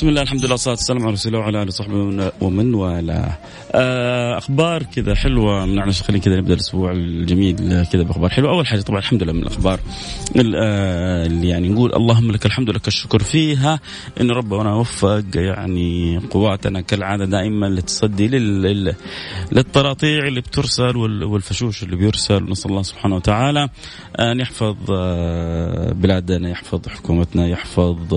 بسم الله الحمد لله والصلاة والسلام على رسول الله وعلى آله وصحبه ومن والاه. آه، أخبار كذا حلوة من على خلينا كذا نبدأ الأسبوع الجميل كذا بأخبار حلوة، أول حاجة طبعا الحمد لله من الأخبار آه، اللي يعني نقول اللهم لك الحمد لك الشكر فيها إن ربنا وفق يعني قواتنا كالعادة دائما لتصدي لل... للطراطيع اللي بترسل والفشوش اللي بيرسل نسأل الله سبحانه وتعالى أن يحفظ آه، بلادنا يحفظ حكومتنا يحفظ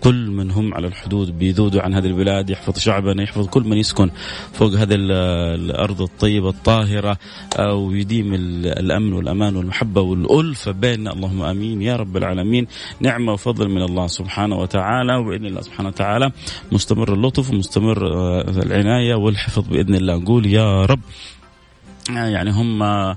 كل من هم على الحدود بيذودوا عن هذه البلاد يحفظ شعبنا يحفظ كل من يسكن فوق هذه الأرض الطيبة الطاهرة ويديم الأمن والأمان والمحبة والألفة بيننا اللهم آمين. يا رب العالمين. نعمة وفضل من الله سبحانه وتعالى وبإذن الله سبحانه وتعالى مستمر اللطف ومستمر العناية والحفظ بإذن الله. نقول يا رب يعني هم آه،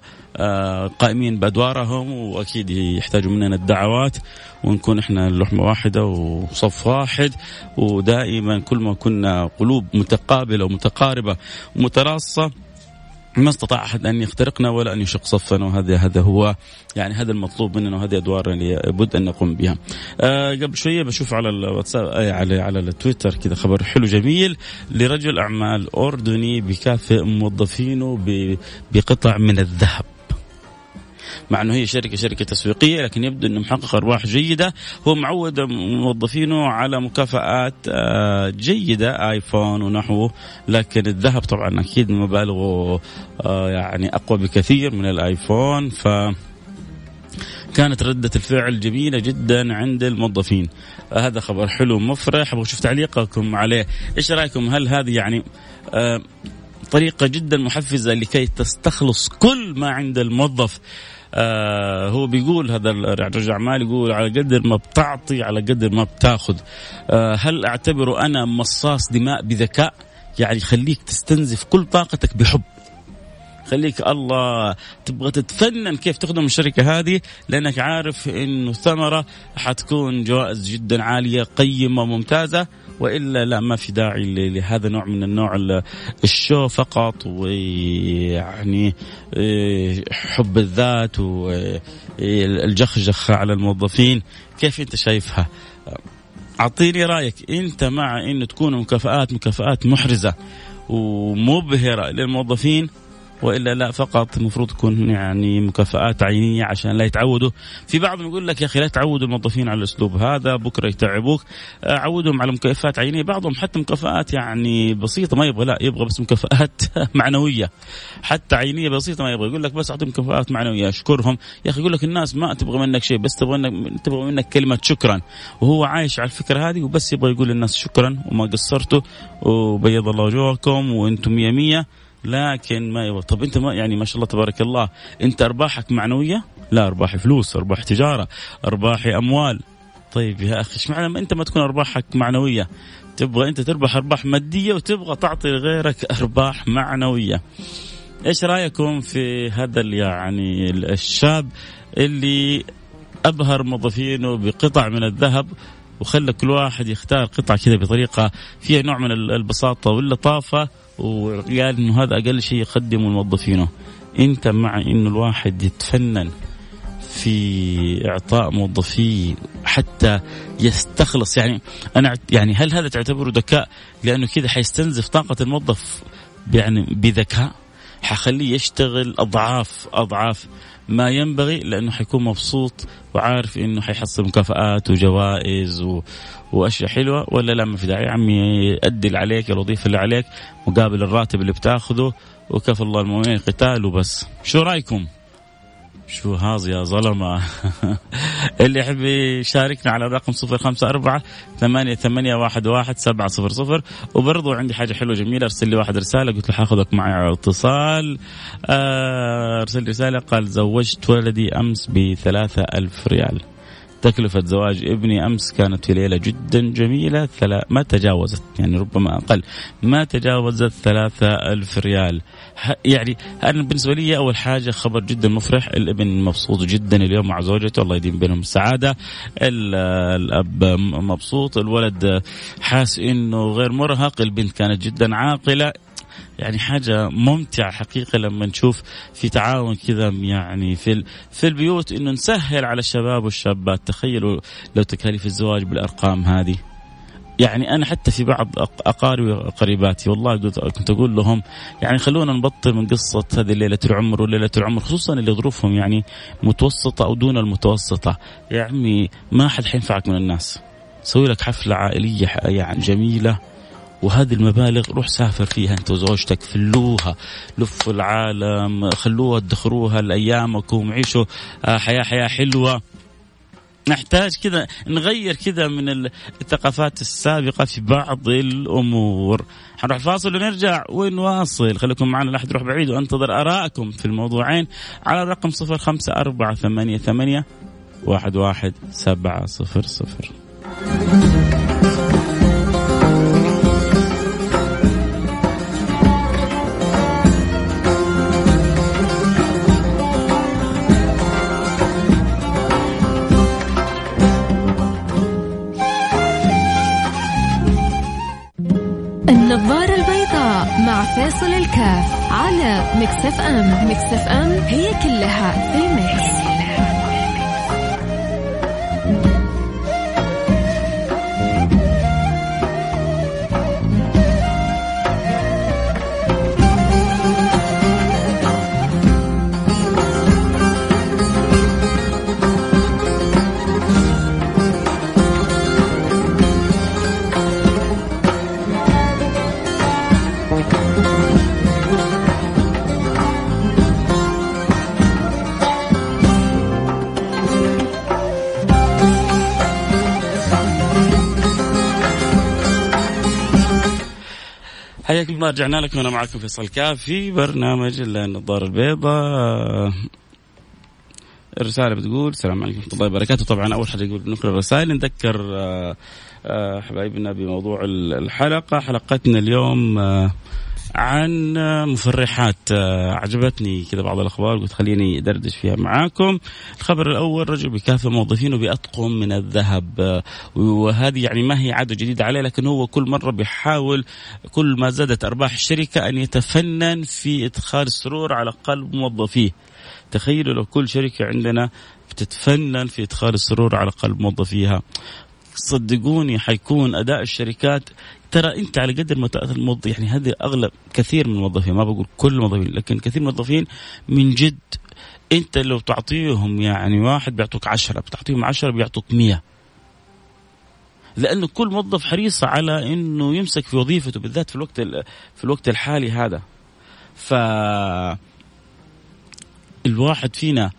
قائمين بأدوارهم وأكيد يحتاجوا مننا الدعوات ونكون إحنا لحمه واحدة وصف واحد ودائما كل ما كنا قلوب متقابلة ومتقاربة ومتراصة ما استطاع أحد أن يخترقنا ولا أن يشق صفنا وهذا هذا هو يعني هذا المطلوب مننا وهذه أدوار اللي لابد أن نقوم بها. آه قبل شوية بشوف على الواتساب آه على على التويتر كذا خبر حلو جميل لرجل أعمال أردني بيكافئ موظفينه بقطع من الذهب. مع أنه هي شركه شركة تسويقية لكن يبدو أنه محقق ارباح جيدة. هو معود موظفينه على مكافآت آه، جيدة آيفون ونحوه لكن الذهب طبعا أكيد مبالغه آه، يعني أقوى بكثير من الآيفون. ف كانت ردة الفعل جميلة جدا عند الموظفين. هذا خبر حلو مفرح. أبغى أشوف تعليقكم عليه. إيش رأيكم؟ هل هذه يعني آه طريقة جدا محفزة لكي تستخلص كل ما عند الموظف؟ آه هو بيقول هذا رجل اعمال يقول على قدر ما بتعطي على قدر ما بتاخذ. آه هل اعتبره أنا مصاص دماء بذكاء؟ يعني خليك تستنزف كل طاقتك بحب. خليك الله تبغى تتفنن كيف تخدم الشركة هذه؟ لأنك عارف أنه الثمرة حتكون جوائز جدا عالية قيمة ممتازة. وإلا لا ما في داعي لهذا النوع من النوع الشو فقط ويعني إيه، حب الذات والجخجخه على الموظفين كيف أنت شايفها؟ أعطيني رأيك أنت مع انه تكون مكافآت مكافآت محرزة ومبهرة للموظفين وإلا لا فقط المفروض تكون يعني مكافآت عينية عشان لا يتعودوا. في بعضهم يقول لك يا أخي لا تعودوا الموظفين على الأسلوب هذا بكرة يتعبوك. عودهم على مكافآت عينية. بعضهم حتى مكافآت يعني بسيطة ما يبغى لا يبغى بس مكافآت معنوية. حتى عينية بسيطة ما يبغى. يقول لك بس اعطيهم مكافآت معنوية أشكرهم. يا أخي يقول لك الناس ما تبغى منك شيء بس تبغى منك تبغى منك كلمة شكرا. وهو عايش على الفكرة هذه وبس يبغى يقول للناس شكرا وما قصرتوا. وبيض الله وجوهكم وأنتم مية مية. لكن ما يبغى. طب أنت ما يعني ما شاء الله تبارك الله أنت أرباحك معنوية؟ لا أرباحي فلوس ارباح تجارة أرباحي أموال. طيب يا أخي إيش معنى ما أنت ما تكون أرباحك معنوية؟ تبغى أنت تربح أرباح مادية وتبغى تعطي لغيرك أرباح معنوية. إيش رأيكم في هذا يعني الشاب اللي أبهر موظفينه بقطع من الذهب وخلى كل واحد يختار قطعه كذا بطريقة فيها نوع من البساطة واللطافة؟ وقال إنه هذا أقل شيء يقدمه موظفينه أنت مع إنه الواحد يتفنن في إعطاء موظفيه حتى يستخلص. يعني أنا يعني هل هذا تعتبره ذكاء؟ لأنه كذا حيستنزف طاقة الموظف يعني بذكاء. حخليه يشتغل أضعاف أضعاف ما ينبغي لأنه حيكون مبسوط وعارف إنه حيحصل مكافآت وجوائز و... وأشياء حلوة. ولا لا ما في داعي. يا عمي ادي اللي عليك الوظيفة اللي عليك مقابل الراتب اللي بتاخذه وكفى الله المؤمنين قتال وبس شو رأيكم؟ شو هاز يا ظلمة؟ اللي يحب يشاركنا على الرقم صفر خمسة أربعة ثمانية ثمانية واحد واحد سبعة صفر صفر. وبرضو عندي حاجة حلوة جميلة أرسل لي واحد رسالة قلت له حاخذك معي على اتصال. آه، أرسل رسالة قال زوجت ولدي أمس بثلاثة ألف ريال. تكلفة زواج ابني أمس كانت في ليلة جدا جميلة ما تجاوزت يعني ربما أقل ما تجاوزت ثلاثة ألف ريال. يعني أنا بالنسبة لي أول حاجة خبر جدا مفرح الابن مبسوط جدا اليوم مع زوجته الله يديم بينهم السعادة. الأب مبسوط الولد حاس إنه غير مرهق البنت كانت جدا عاقلة. يعني حاجة ممتعة حقيقة لما نشوف في تعاون كذا يعني في في البيوت إنه نسهل على الشباب والشابات. تخيلوا لو تكاليف الزواج بالأرقام هذه. يعني أنا حتى في بعض أقاربي وقريباتي والله كنت أقول لهم يعني خلونا نبطل من قصة هذه ليلة العمر وليلة العمر خصوصا اللي ظروفهم يعني متوسطة أو دون المتوسطة. يا عمي ما حد حينفعك من الناس. سوي لك حفلة عائلية يعني جميلة. وهذه المبالغ روح سافر فيها انت وزوجتك فلوها لفوا العالم خلوها ادخروها لايامكم عيشوا آه، حياة حياة حلوة. نحتاج كذا نغير كذا من الثقافات السابقة في بعض الأمور. حنروح فاصل ونرجع. ونواصل خليكم معنا لا أحد يروح بعيد وأنتظر آرائكم في الموضوعين على الرقم صفر خمسة أربعة ثمانية ثمانية واحد واحد سبعة صفر صفر. على مكسف أم مكسف أم هي كلها في المكس. الله رجعنا لكم وأنا معكم فيصل كاف في برنامج النظاره البيضاء. الرسالة بتقول السلام عليكم ورحمة الله وبركاته. طبعا أول حاجة يقول نقرأ الرسائل. نذكر آه، آه، حبايبنا بموضوع الحلقة. حلقتنا اليوم آه، عن مفرحات. آه، عجبتني كذا بعض الأخبار قلت خليني ادردش فيها معاكم. الخبر الأول رجل بيكافئ موظفينه بأطقم من الذهب. آه، وهذه يعني ما هي عادة جديدة عليه لكن هو كل مرة بيحاول كل ما زادت أرباح الشركة أن يتفنن في إدخال السرور على قلب موظفيه. تخيلوا لو كل شركة عندنا بتتفنن في إدخال السرور على قلب موظفيها. صدقوني حيكون أداء الشركات. ترى أنت على قدر ما الموظف يعني هذه أغلب كثير من الموظفين ما بقول كل الموظفين لكن كثير من الموظفين من جد أنت لو تعطيهم يعني واحد بيعطوك عشرة بتعطيهم عشرة بيعطوك مية. لأنه كل موظف حريص على إنه يمسك في وظيفته بالذات في الوقت في الوقت الحالي هذا. ف الواحد فينا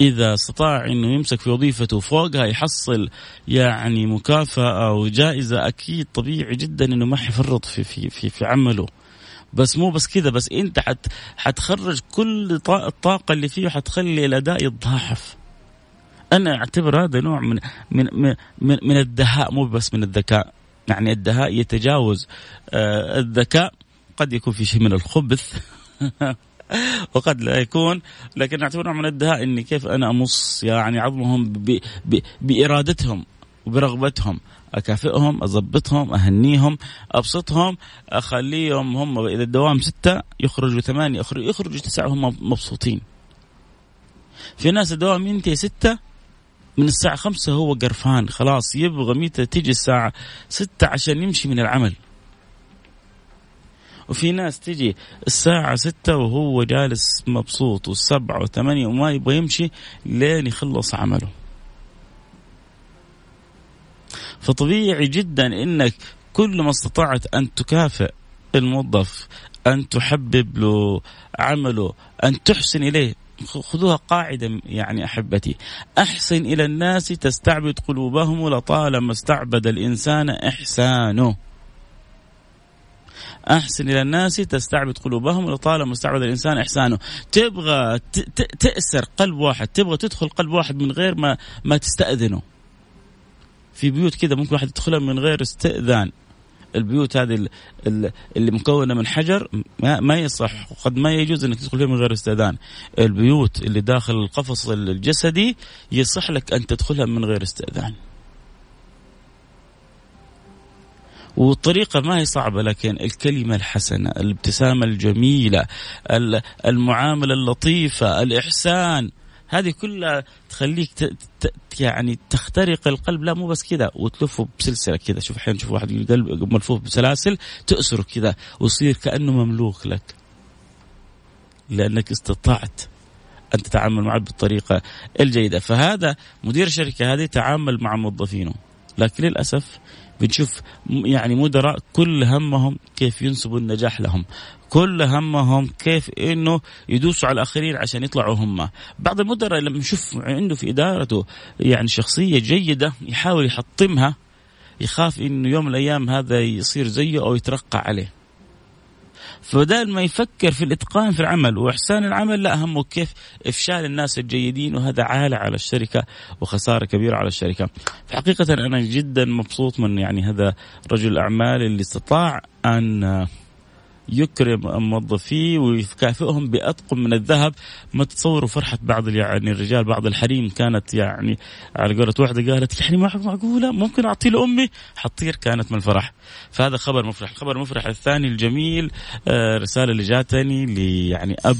إذا استطاع إنه يمسك في وظيفته فوقها يحصل يعني مكافأة أو جائزه أكيد طبيعي جدا إنه ما حيفرط في في في, في عمله. بس مو بس كذا بس أنت حت حتخرج كل الطاقة اللي فيه حتخلي الأداء يتضاعف. أنا أعتبر هذا نوع من من من, من الدهاء مو بس من الذكاء. يعني الدهاء يتجاوز آه الذكاء قد يكون في شيء من الخبث. وقد لا يكون لكن اعتبر من الدهاء إني كيف أنا أمص يعني عظمهم بإرادتهم وبرغبتهم. أكافئهم اضبطهم أهنيهم أبسطهم أخليهم هم اذا الدوام ستة يخرجوا ثمانيه يخرجوا, يخرجوا تسعة هم مبسوطين. في ناس الدوام ينتهي ستة من الساعة خمسة هو قرفان خلاص يبغى متى تيجي الساعة ستة عشان يمشي من العمل. وفي ناس تجي الساعة ستة وهو جالس مبسوط والسبعة وثمانية وما يبغى يمشي لين يخلص عمله. فطبيعي جدا إنك كل ما استطعت أن تكافئ الموظف أن تحبب له عمله أن تحسن إليه. خذوها قاعدة يعني أحبتي. أحسن إلى الناس تستعبد قلوبهم لطالما استعبد الإنسان إحسانه. أحسن إلى الناس تستعبد قلوبهم لطالما استعبد الإنسان إحسانه. تبغى تأسر قلب واحد تبغى تدخل قلب واحد من غير ما ما تستأذنه. في بيوت كذا ممكن واحد يدخلها من غير استئذان. البيوت هذه اللي مكونة من حجر ما يصح وقد ما يجوز إنك تدخل فيها من غير استئذان. البيوت اللي داخل القفص الجسدي يصح لك أن تدخلها من غير استئذان. والطريقة ما هي صعبة لكن الكلمة الحسنة الابتسامة الجميلة المعاملة اللطيفة الإحسان هذه كلها تخليك. يعني تخترق القلب. لا مو بس كذا وتلفه بسلسلة كذا. شوف أحيانا تشوف واحد القلب ملفوف بسلاسل تأسره كذا ويصير كأنه مملوك لك. لأنك استطعت أن تتعامل معه بالطريقة الجيدة. فهذا مدير الشركة هذه تعامل مع موظفينه. لكن للأسف بنشوف يعني مدراء كل همهم كيف ينسبوا النجاح لهم. كل همهم كيف إنه يدوسوا على الآخرين عشان يطلعوا هم. بعض المدراء لما نشوف عنده في إدارته يعني شخصية جيدة يحاول يحطمها يخاف إنه يوم من الأيام هذا يصير زيه أو يترقى عليه. فبدال ما يفكر في الاتقان في العمل وإحسان العمل لا همه كيف إفشال الناس الجيدين وهذا عالة على الشركة وخسارة كبيرة على الشركة. فحقيقه أنا جدا مبسوط من يعني هذا رجل الاعمال اللي استطاع أن يكرم موظفيه ويكافئهم بأطقم من الذهب. ما تتصوروا فرحة بعض يعني الرجال بعض الحريم كانت يعني على قولة واحدة قالت يعني ما معقولة؟ ممكن أعطي لأمي؟ حطير كانت من الفرح. فهذا خبر مفرح. الخبر المفرح الثاني الجميل آه، رسالة اللي جاتني يعني أب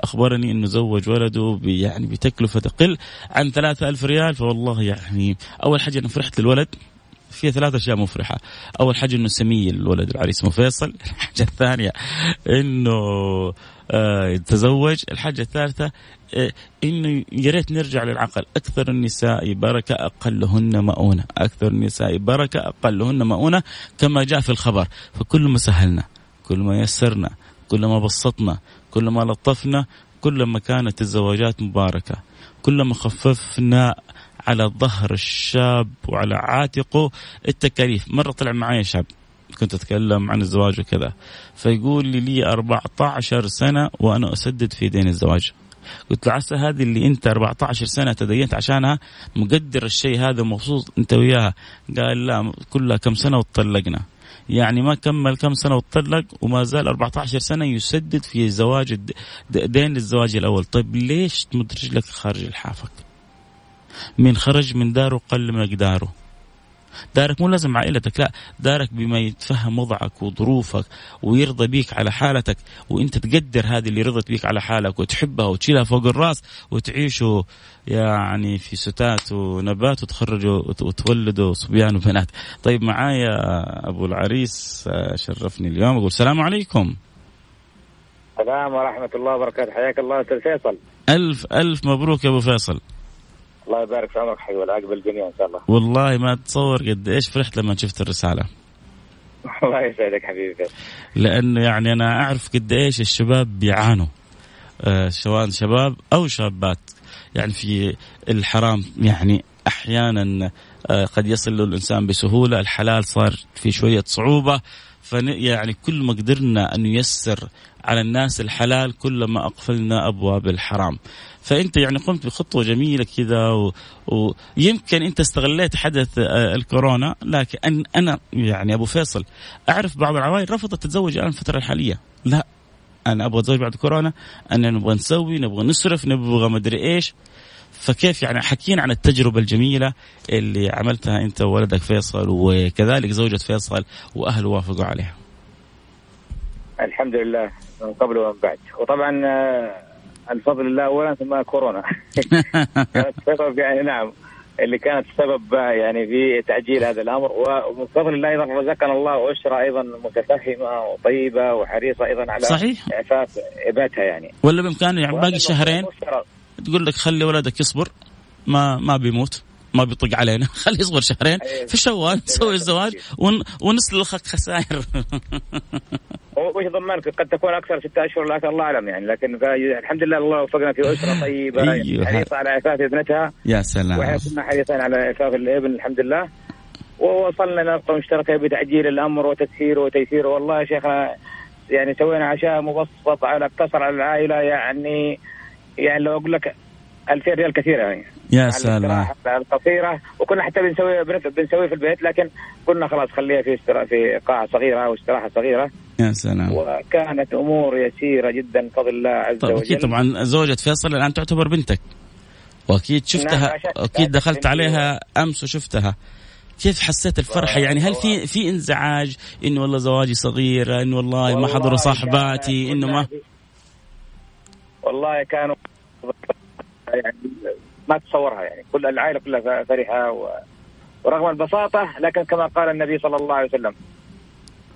أخبرني إنه زوج ولده يعني بتكلفة تقل عن ثلاثة ألف ريال. فوالله يعني أول حاجة أنا فرحت للولد. فيها ثلاث أشياء مفرحة. أول حاجة إنه سمي الولد العريس اسمه فيصل. الحاجة الثانية إنه آه تزوج الحاجة الثالثة آه إنه يا ريت نرجع للعقل. أكثر النساء بركة أقلهن مؤونة. أكثر النساء بركة أقلهن مؤونة كما جاء في الخبر. فكل ما سهلنا كل ما يسرنا كل ما بسطنا كل ما لطفنا كل ما كانت الزواجات مباركة. كل ما خففنا على ظهر الشاب وعلى عاتقه التكاليف. مرة طلع معي شاب كنت أتكلم عن الزواج وكذا. فيقول لي لي 14 سنة وأنا أسدد في دين الزواج. قلت له عسى هذه اللي أنت 14 سنة تدينت عشانها مقدر الشيء هذا مبسوط أنت وياها. قال لا كلها كم سنة وطلقنا يعني ما كمل كم سنة وطلق وما زال 14 سنة يسدد في زواج دين الزواج الأول. طيب ليش تمد رجلك خارج الحافك من خرج من داره قل مقداره. دارك مو لازم عائلتك لا دارك بما يتفهم وضعك وظروفك ويرضى بيك على حالتك وانت تقدر هذه اللي رضت بيك على حالك وتحبها وتشيلها فوق الراس وتعيشوا يعني في ستات ونبات وتخرجوا وتولدوا صبيان وبنات. طيب معايا أبو العريس شرفني اليوم أقول السلام عليكم. السلام ورحمة الله وبركاته حياك الله أستاذ فيصل. ألف ألف مبروك يا أبو فيصل. الله يبارك في عمرك حبيبي والعقب الجميع إن شاء الله. والله ما تصور قد إيش فرحت لما شفت الرسالة. الله يسعدك حبيبي. لأنه يعني أنا أعرف قد إيش الشباب بيعانوا. آه سواء شباب أو شابات. يعني في الحرام يعني أحيانا آه قد يصل له الإنسان بسهولة الحلال صار في شوية صعوبة. يعني كل ما قدرنا أن نيسر على الناس الحلال كلما أقفلنا أبواب الحرام. فأنت يعني قمت بخطوة جميلة كذا ويمكن أنت استغليت حدث آه، الكورونا لكن أنا يعني أبو فيصل أعرف بعض العوائل رفضت تتزوج الآن الفترة الحالية. لا أنا أبغى أتزوج بعد كورونا أنا نبغى نسوي نبغى نصرف نبغى مدري إيش. فكيف يعني حكينا عن التجربة الجميلة اللي عملتها أنت وولدك فيصل وكذلك زوجة فيصل واهله وافقوا عليها. الحمد لله من قبل ومن بعد. وطبعا آه، الفضل الله اولا ثم كورونا. كانت يعني نعم اللي كانت سبب يعني في تعجيل هذا الأمر. ومن فضل الله أيضا رزقنا الله اسره أيضا متفهمة وطيبة وحريصة أيضا على صحيح. إعفاف اباتها يعني. ولا بإمكانه يعني باقي شهرين؟ تقول لك خلي ولدك يصبر ما ما بيموت. ما بيطق علينا. خليه يصبر شهرين. أيوة. في شوال نسوي الزواج ون... ونسلخك خسائر. وش ضمنك قد تكون أكثر ستة أشهر لكن الله أعلم يعني لكن الحمد لله الله وفقنا في أسرة طيبة أيوة. حريصة على عفاف ابنتها. يا سلام. وإحنا كنا حريصين على عفاف الابن الحمد لله. ووصلنا نقطة مشتركة بتعجيل الأمر وتسهيله وتيسيره والله يا شيخنا يعني سوينا عشاء مبسط على اقتصر على العائلة يعني يعني لو أقول لك 2000 ريال كثيرة يعني. يا سلام. القصيرة. وكنا حتى بنسوي بنسوي في البيت لكن قلنا خلاص خليها في في قاعة صغيرة أو استراحة صغيرة. يا سلام. وكانت أمور يسيرة جدا بفضل الله عز طيب وجل. أكيد طبعا زوجة فيصل الآن تعتبر بنتك. وأكيد شفتها نعم، أكيد دخلت عليها أمس وشفتها. كيف حسيت الفرحة؟ يعني هل في في انزعاج؟ إنه والله زواجي صغير إنه والله ما حضروا صاحباتي إنه ما والله كانوا يعني ما تصورها يعني. كل العائلة كلها فرحة و... ورغم البساطة لكن كما قال النبي صلى الله عليه وسلم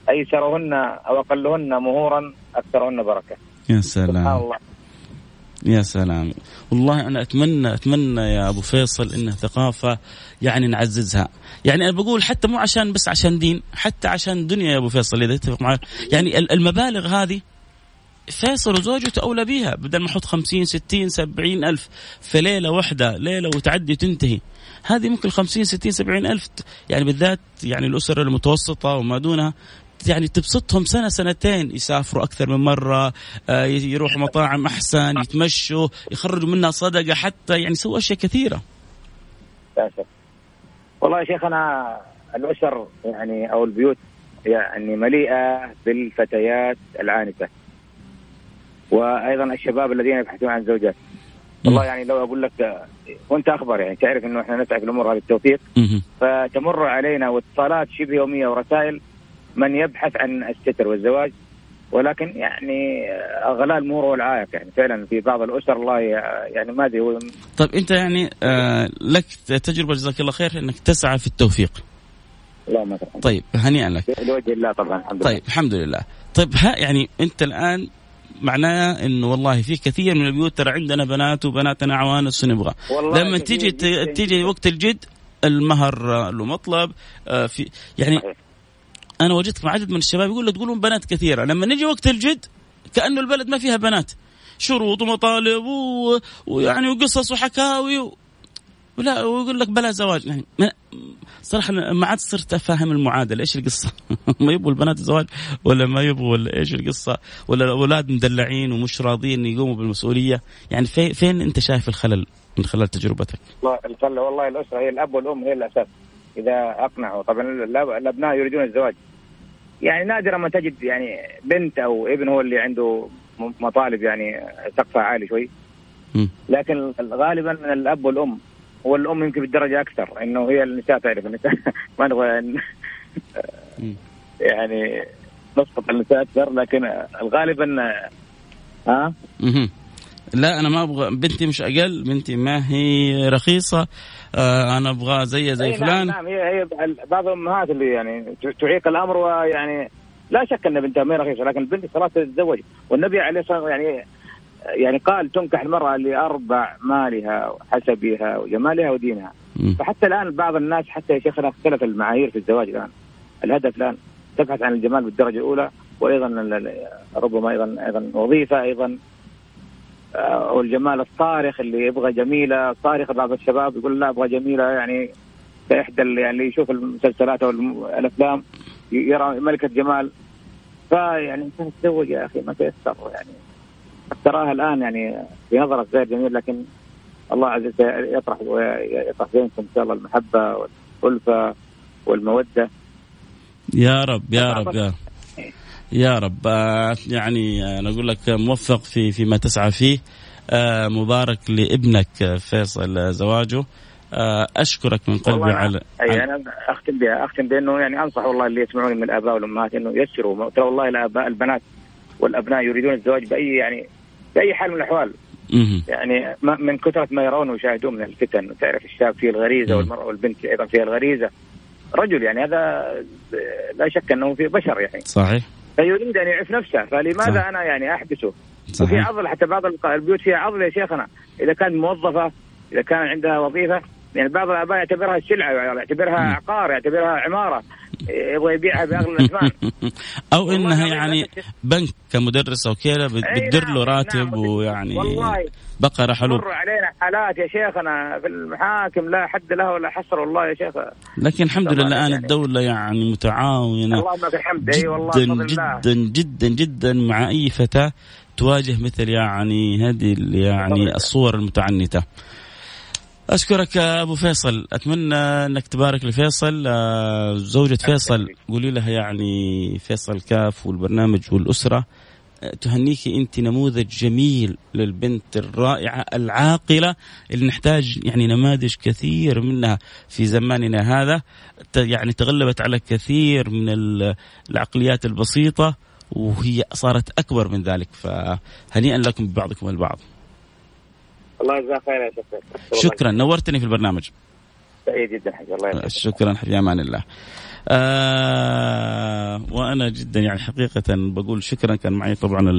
أيسرهن أو أقلهن مهورا أكثرهن بركة. يا سلام. الله. يا سلام. والله أنا اتمنى أتمنى يا أبو فيصل انها ثقافه يعني نعززها. يعني أنا بقول حتى مو عشان بس عشان دين حتى عشان دنيا يا أبو فيصل إذا تتفق معي. يعني المبالغ هذه فيصل وزوجته أولى بها بدل ما أحط خمسين ستين سبعين ألف في ليلة واحدة ليلة وتعدي تنتهي. هذه ممكن خمسين ستين سبعين ألف يعني بالذات يعني الأسر المتوسطة وما دونها يعني تبسطهم سنة سنتين يسافروا أكثر من مرة آه، يروحوا مطاعم أحسن يتمشوا يخرجوا منها صدقة حتى يعني يسووا أشياء كثيرة. والله يا شيخ أنا الأسر يعني أو البيوت يعني مليئة بالفتيات العانسة. وأيضا الشباب الذين يبحثون عن زوجات. والله يعني لو أقول لك وأنت أخبر يعني تعرف إنه إحنا نسعى في الأمور هذه التوفيق. فتمر علينا واتصالات شبه يومية ورسائل من يبحث عن الستر والزواج. ولكن يعني اغلى المهور والعائق يعني فعلا في بعض الأسر الله يعني ما أدري طيب أنت يعني آه لك تجربة جزاك الله خير إنك تسعى في التوفيق. اللهم طيب هنيئا لك. لوجه الله طبعا الحمد لله. طيب الحمد لله. طيب ها يعني أنت الآن معناه إنه والله في كثير من البيوت ترى عندنا بنات وبناتنا عوانس ونبغى لما تيجي تيجي وقت الجد المهر له مطلب آه، في يعني أنا وجدت مع عدد من الشباب يقول تقولون بنات كثيرة. لما نجي وقت الجد كأنه البلد ما فيها بنات. شروط ومطالب و... ويعني وقصص وحكاوي و... ولا ويقول لك بلا زواج. يعني صراحة ما عاد صرت أفهم المعادلة. إيش القصة؟ ما يبغوا البنات الزواج ولا ما يبغوا ولا إيش القصة؟ ولا الأولاد مدلعين ومش راضيين يقوموا بالمسؤولية. يعني في فين أنت شايف الخلل من خلال تجربتك؟ الخلل والله الأسرة هي الأب والأم هي الأساس. إذا أقنعوا. طبعا الأبناء يريدون الزواج. يعني نادرا ما تجد يعني بنت أو ابن هو اللي عنده مطالب يعني سقفها عالي شوي. لكن غالبا الأب والأم والام يمكن بالدرجة أكثر إنه هي النساء تعرف النساء. ما نبغى يعني نسقط النساء أكثر لكن الغالب ان ها؟ لا أنا ما أبغى بنتي مش أقل بنتي ما هي رخيصة آه أنا أبغى زي زي نعم، فلان. نعم هي هي بعض الأمهات اللي يعني تعيق الأمر ويعني لا شك إن بنتها ما رخيصة لكن البنت خلاص تتزوج. والنبي عليه الصلاة يعني يعني قال تنكح المرأة لأربع مالها وحسبها وجمالها ودينها. م. فحتى الآن بعض الناس حتى يا شيخنا اختلف المعايير في الزواج الآن. الهدف الآن تبحث عن الجمال بالدرجة الأولى وأيضا ربما أيضا أيضا وظيفة أيضا. آه، والجمال الصارخ اللي يبغى جميلة صارخة بعض الشباب يقول لا أبغى جميلة يعني كإحدى يعني اللي يشوف المسلسلات أو الأفلام يرى ملكة جمال. فيعني انت تتزوج يا أخي ما تيسر يعني. تراها الآن يعني في نظرك غير جميل لكن الله عز وجل يطرح يطرح بينكم إن شاء الله المحبة والألفة والمودة. يا رب يا رب يا رب. يا رب. آه، يعني أنا أقول لك موفق في فيما تسعى فيه. آه، مبارك لابنك فيصل زواجه آه، أشكرك من قلبي على أي أنا أختم بها أختم بأنه يعني أنصح والله اللي يسمعوني من الآباء والأمهات إنه يسروا. ترى والله الآباء البنات والأبناء يريدون الزواج بأي يعني باي حال من الأحوال. يعني من كثرة ما يرون ويشاهدون من الفتن تعرف الشاب فيه الغريزة والمرأة والبنت أيضا فيها الغريزة. رجل يعني هذا لا شك أنه في بشر يعني. صحيح. فيريد أن يعرف نفسه. فلماذا صحيح. أنا يعني أحبسه؟ صحيح. وفي عضل حتى بعض البيوت فيها عضل يا شيخنا. إذا كانت موظفة إذا كان عندها وظيفة يعني بعض الأباء يعتبرها سلعة يعتبرها عقار يعتبرها عمارة يبغى يبيعها بأغلى الاثمان أو إنها يعني بنك كمدرس أو كذا بتدر له نعم، راتب نعم ويعني والله بقرة حلو مر علينا حالات يا شيخنا في المحاكم لا حد لها ولا حصر والله يا شيخ. لكن الحمد لله الان يعني. الدولة يعني متعاونة اللهم لك الحمد أي والله جدا جدا جدا جدا مع أي فتاة تواجه مثل يعني هذه يعني الصور المتعنتة. أشكرك أبو فيصل. أتمنى أنك تبارك لفيصل آه، زوجة فيصل قولي لها يعني فيصل كاف والبرنامج والأسرة. آه، تهنيكي أنت نموذج جميل للبنت الرائعة العاقلة اللي نحتاج يعني نماذج كثير منها في زماننا هذا. يعني تغلبت على كثير من العقليات البسيطة وهي صارت أكبر من ذلك. فهنيئا لكم ببعضكم البعض. الله يجزاك خير يا شكرا. شكرا نورتني في البرنامج. سعيد جدا حبيبي الله يسعدك. شكرا حبيبي أمان الله. آه وأنا جدا يعني حقيقة بقول شكرا. كان معي طبعا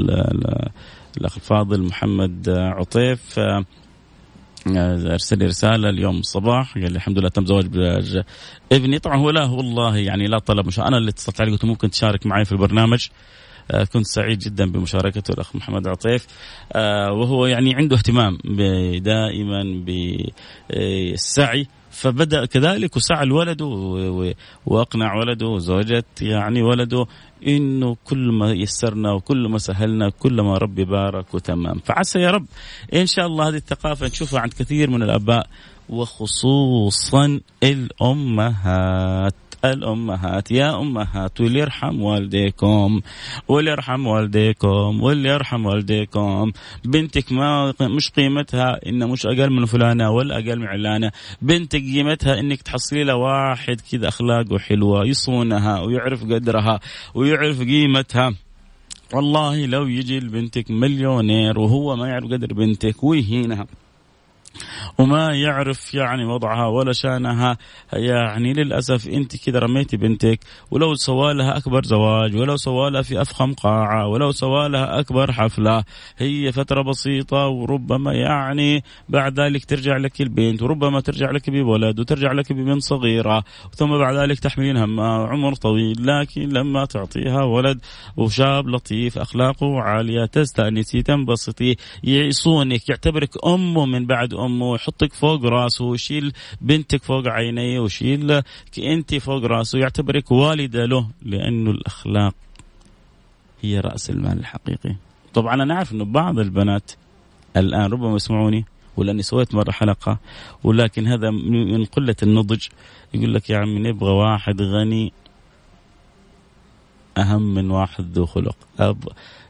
الأخ الفاضل محمد عطيف. آه أرسل لي رسالة اليوم الصباح قال لي الحمد لله تم زواج ابني. طبعا هو لا والله يعني لا طلب مش أنا اللي اتصلت عليه قلت ممكن تشارك معي في البرنامج. آه، كنت سعيد جدا بمشاركته الأخ محمد عطيف. آه، وهو يعني عنده اهتمام دائما بالسعي. فبدأ كذلك وسعى الولد وأقنع ولده وزوجة يعني ولده إنه كل ما يسرنا وكل ما سهلنا كل ما ربي بارك وتمام. فعسى يا رب إن شاء الله هذه الثقافة نشوفها عند كثير من الأباء وخصوصا الأمهات. الأمهات. يا أمهات واللي يرحم والديكم واللي يرحم والديكم واللي يرحم والديكم. بنتك ما مش قيمتها إن مش أقل من فلانة ولا أقل من علانة. بنتك قيمتها إنك تحصلي لها واحد كذا أخلاقه حلوة يصونها ويعرف قدرها ويعرف قيمتها. والله لو يجي لبنتك مليونير وهو ما يعرف قدر بنتك ويهينها. وما يعرف يعني وضعها ولا شانها. يعني للأسف أنت كذا رميتي بنتك ولو سوى لها أكبر زواج ولو سوى لها في أفخم قاعة ولو سوى لها أكبر حفلة هي فترة بسيطة وربما يعني بعد ذلك ترجع لك البنت وربما ترجع لك بولد وترجع لك ببنت صغيرة ثم بعد ذلك تحملين هم عمر طويل. لكن لما تعطيها ولد وشاب لطيف أخلاقه عالية تستأنسي تنبسطي يعصونك يعتبرك امه من بعد امه ويحطك فوق راسه ويشيل بنتك فوق عينيه ويشيل انت فوق راسه يعتبرك والدة له لأنه الأخلاق هي رأس المال الحقيقي. طبعا أنا أعرف إنه بعض البنات الآن ربما يسمعوني ولاني سويت مرة حلقة ولكن هذا من قلة النضج يقول لك يا عمي نبغى واحد غني أهم من واحد ذو خلق.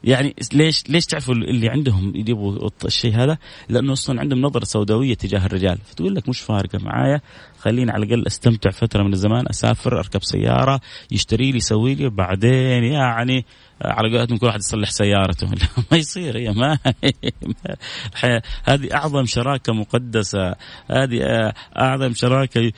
يعني ليش ليش تعرفوا اللي عندهم يجيبوا الشيء هذا؟ لأنه أصلا عندهم نظرة سوداوية تجاه الرجال، فتقول لك مش فارقة معايا. خليني على الأقل أستمتع فترة من الزمان أسافر أركب سيارة يشتري لي يسوي لي بعدين يعني على قولتهم كل واحد يصلح سيارته. ما يصير هي ما هذه أعظم شراكة مقدسة. هذه أعظم شراكة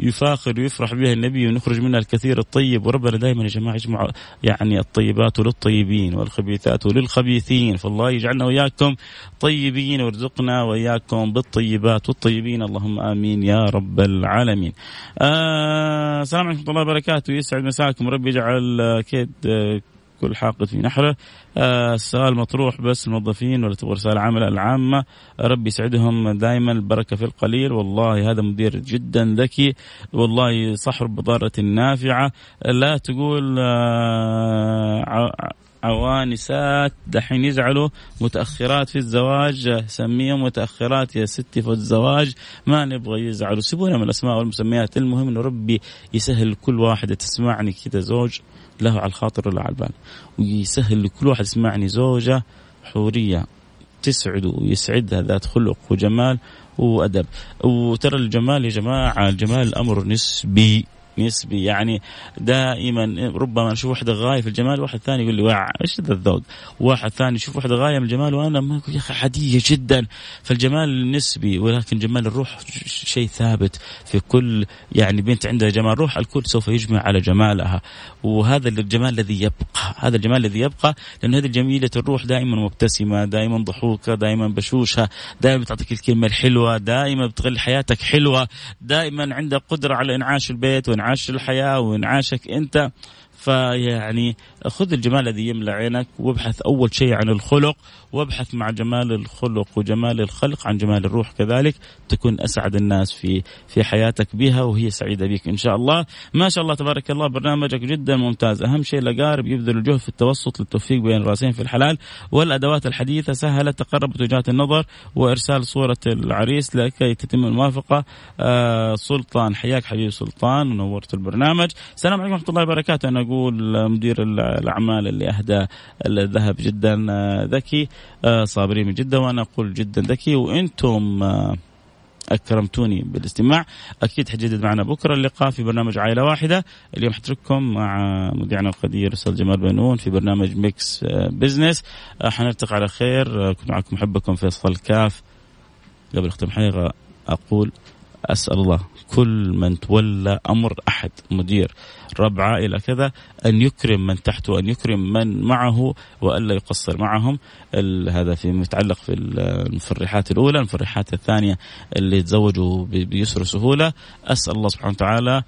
يفاخر ويفرح بها النبي ونخرج منها الكثير الطيب. وربنا دائما يا جماعة يجمع يعني الطيبات للطيبين والخبيثات للخبيثين. فالله يجعلنا وإياكم طيبين ويرزقنا وإياكم بالطيبات والطيبين. اللهم آمين يا رب العالمين. آه السلام عليكم ورحمة الله وبركاته. يسعد مساكم. ربي يجعل كيد كل حاقد في نحره. آه السؤال مطروح بس الموظفين ولا تبغى رسالة عامة؟ العامة. ربي يسعدهم دائما البركة في القليل. والله هذا مدير جدا ذكي. والله صح بضارة نافعة. لا تقول آه عوانسات دحين يزعلوا متأخرات في الزواج سميهم متأخرات يا ستي في الزواج ما نبغى يزعلوا. سيبونا من الأسماء والمسميات المهم إنه ربي يسهل كل واحدة تسمعني كذا زوج له على الخاطر ولا على البال. ويسهل لكل واحد. يسمعني زوجة حورية تسعده ويسعدها ذات خلق وجمال وأدب. وترى الجمال يا جماعة الجمال أمر نسبي. نسبي يعني دائما ربما نشوف واحدة غايه في الجمال واحد ثاني يقول لي واع إيش ذا الذوق؟ واحد ثاني يشوف واحدة غايه من الجمال وأنا يا أخي عادية جدا. فالجمال نسبي ولكن جمال الروح شيء ثابت في كل يعني بنت عندها جمال روح الكل سوف يجمع على جمالها. وهذا الجمال الذي يبقى هذا الجمال الذي يبقى لأن هذه الجميلة الروح دائما مبتسمة دائما ضحوكة دائما بشوشة دائما بتعطيك الكلمة الحلوة دائما بتخلي حياتك حلوة دائما عندها قدرة على إنعاش البيت وإنعاش الحياة وإنعاشك أنت. فيعني خذ الجمال الذي يملى عينك وابحث أول شيء عن الخلق وابحث مع جمال الخلق وجمال الخلق عن جمال الروح. كذلك تكون أسعد الناس في في حياتك بها وهي سعيدة بك إن شاء الله. ما شاء الله تبارك الله برنامجك جدا ممتاز. أهم شيء الأقارب يبذلوا جهد في التوسط للتوفيق بين الراسين في الحلال والأدوات الحديثة سهلت تقربت وجهات النظر وإرسال صورة العريس لكي تتم الموافقة. آه سلطان حياك حبيبي سلطان ونورت البرنامج. السلام عليكم ورحمة الله وبركاته. أنا أقول مدير الأعمال اللي أهدى الذهب جدا آه، ذكي آه، صابرين من جدا وأنا أقول جدا ذكي. وإنتم آه، أكرمتوني بالاستماع. أكيد حجدد معنا بكرة اللقاء في برنامج عائلة واحدة. اليوم حترككم مع مذيعنا القدير أستاذ جمال بنون في برنامج Mix Business حنلتقي على خير. كنت معكم محبكم فيصل كاف. قبل اختم حقيقه أقول أسأل الله كل من تولى أمر أحد مدير رب عائلة كذا أن يكرم من تحته أن يكرم من معه وألا يقصر معهم. هذا في متعلق في المفرحات الأولى المفرحات الثانية اللي تزوجوا بيسر وسهوله أسأل الله سبحانه وتعالى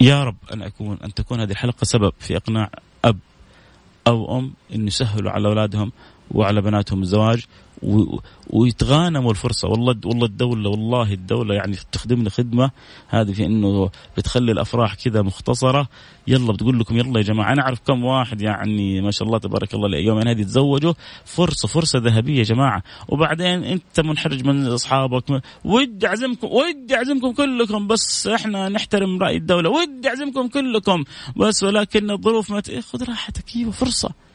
يا رب أن اكون أن تكون هذه الحلقة سبب في إقناع أب أو أم ان يسهلوا على أولادهم وعلى بناتهم الزواج. ويتغانموا الفرصة. والله والله الدولة والله الدولة يعني تخدمنا خدمة. هذه في إنه بتخلي الأفراح كذا مختصرة. يلا بتقول لكم يلا يا جماعة أنا أعرف كم واحد يعني ما شاء الله تبارك الله يومين هذه تزوجوا. فرصة فرصة ذهبية يا جماعة. وبعدين أنت منحرج من أصحابك ودي أعزمكم ودي أعزمكم كلكم بس إحنا نحترم رأي الدولة. ودي أعزمكم كلكم بس ولكن الظروف ما خذ راحتك. أيوه فرصة.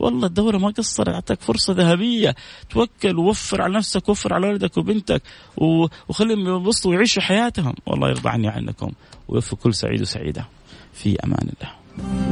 والله الدولة ما قصرت أعطاك فرصة ذهبية. توكل ووفر على نفسك ووفر على ولدك وبنتك وخليهم ينبسطوا ويعيشوا حياتهم. والله يرضى عني عنكم ويوفق كل سعيد وسعيدة. في أمان الله.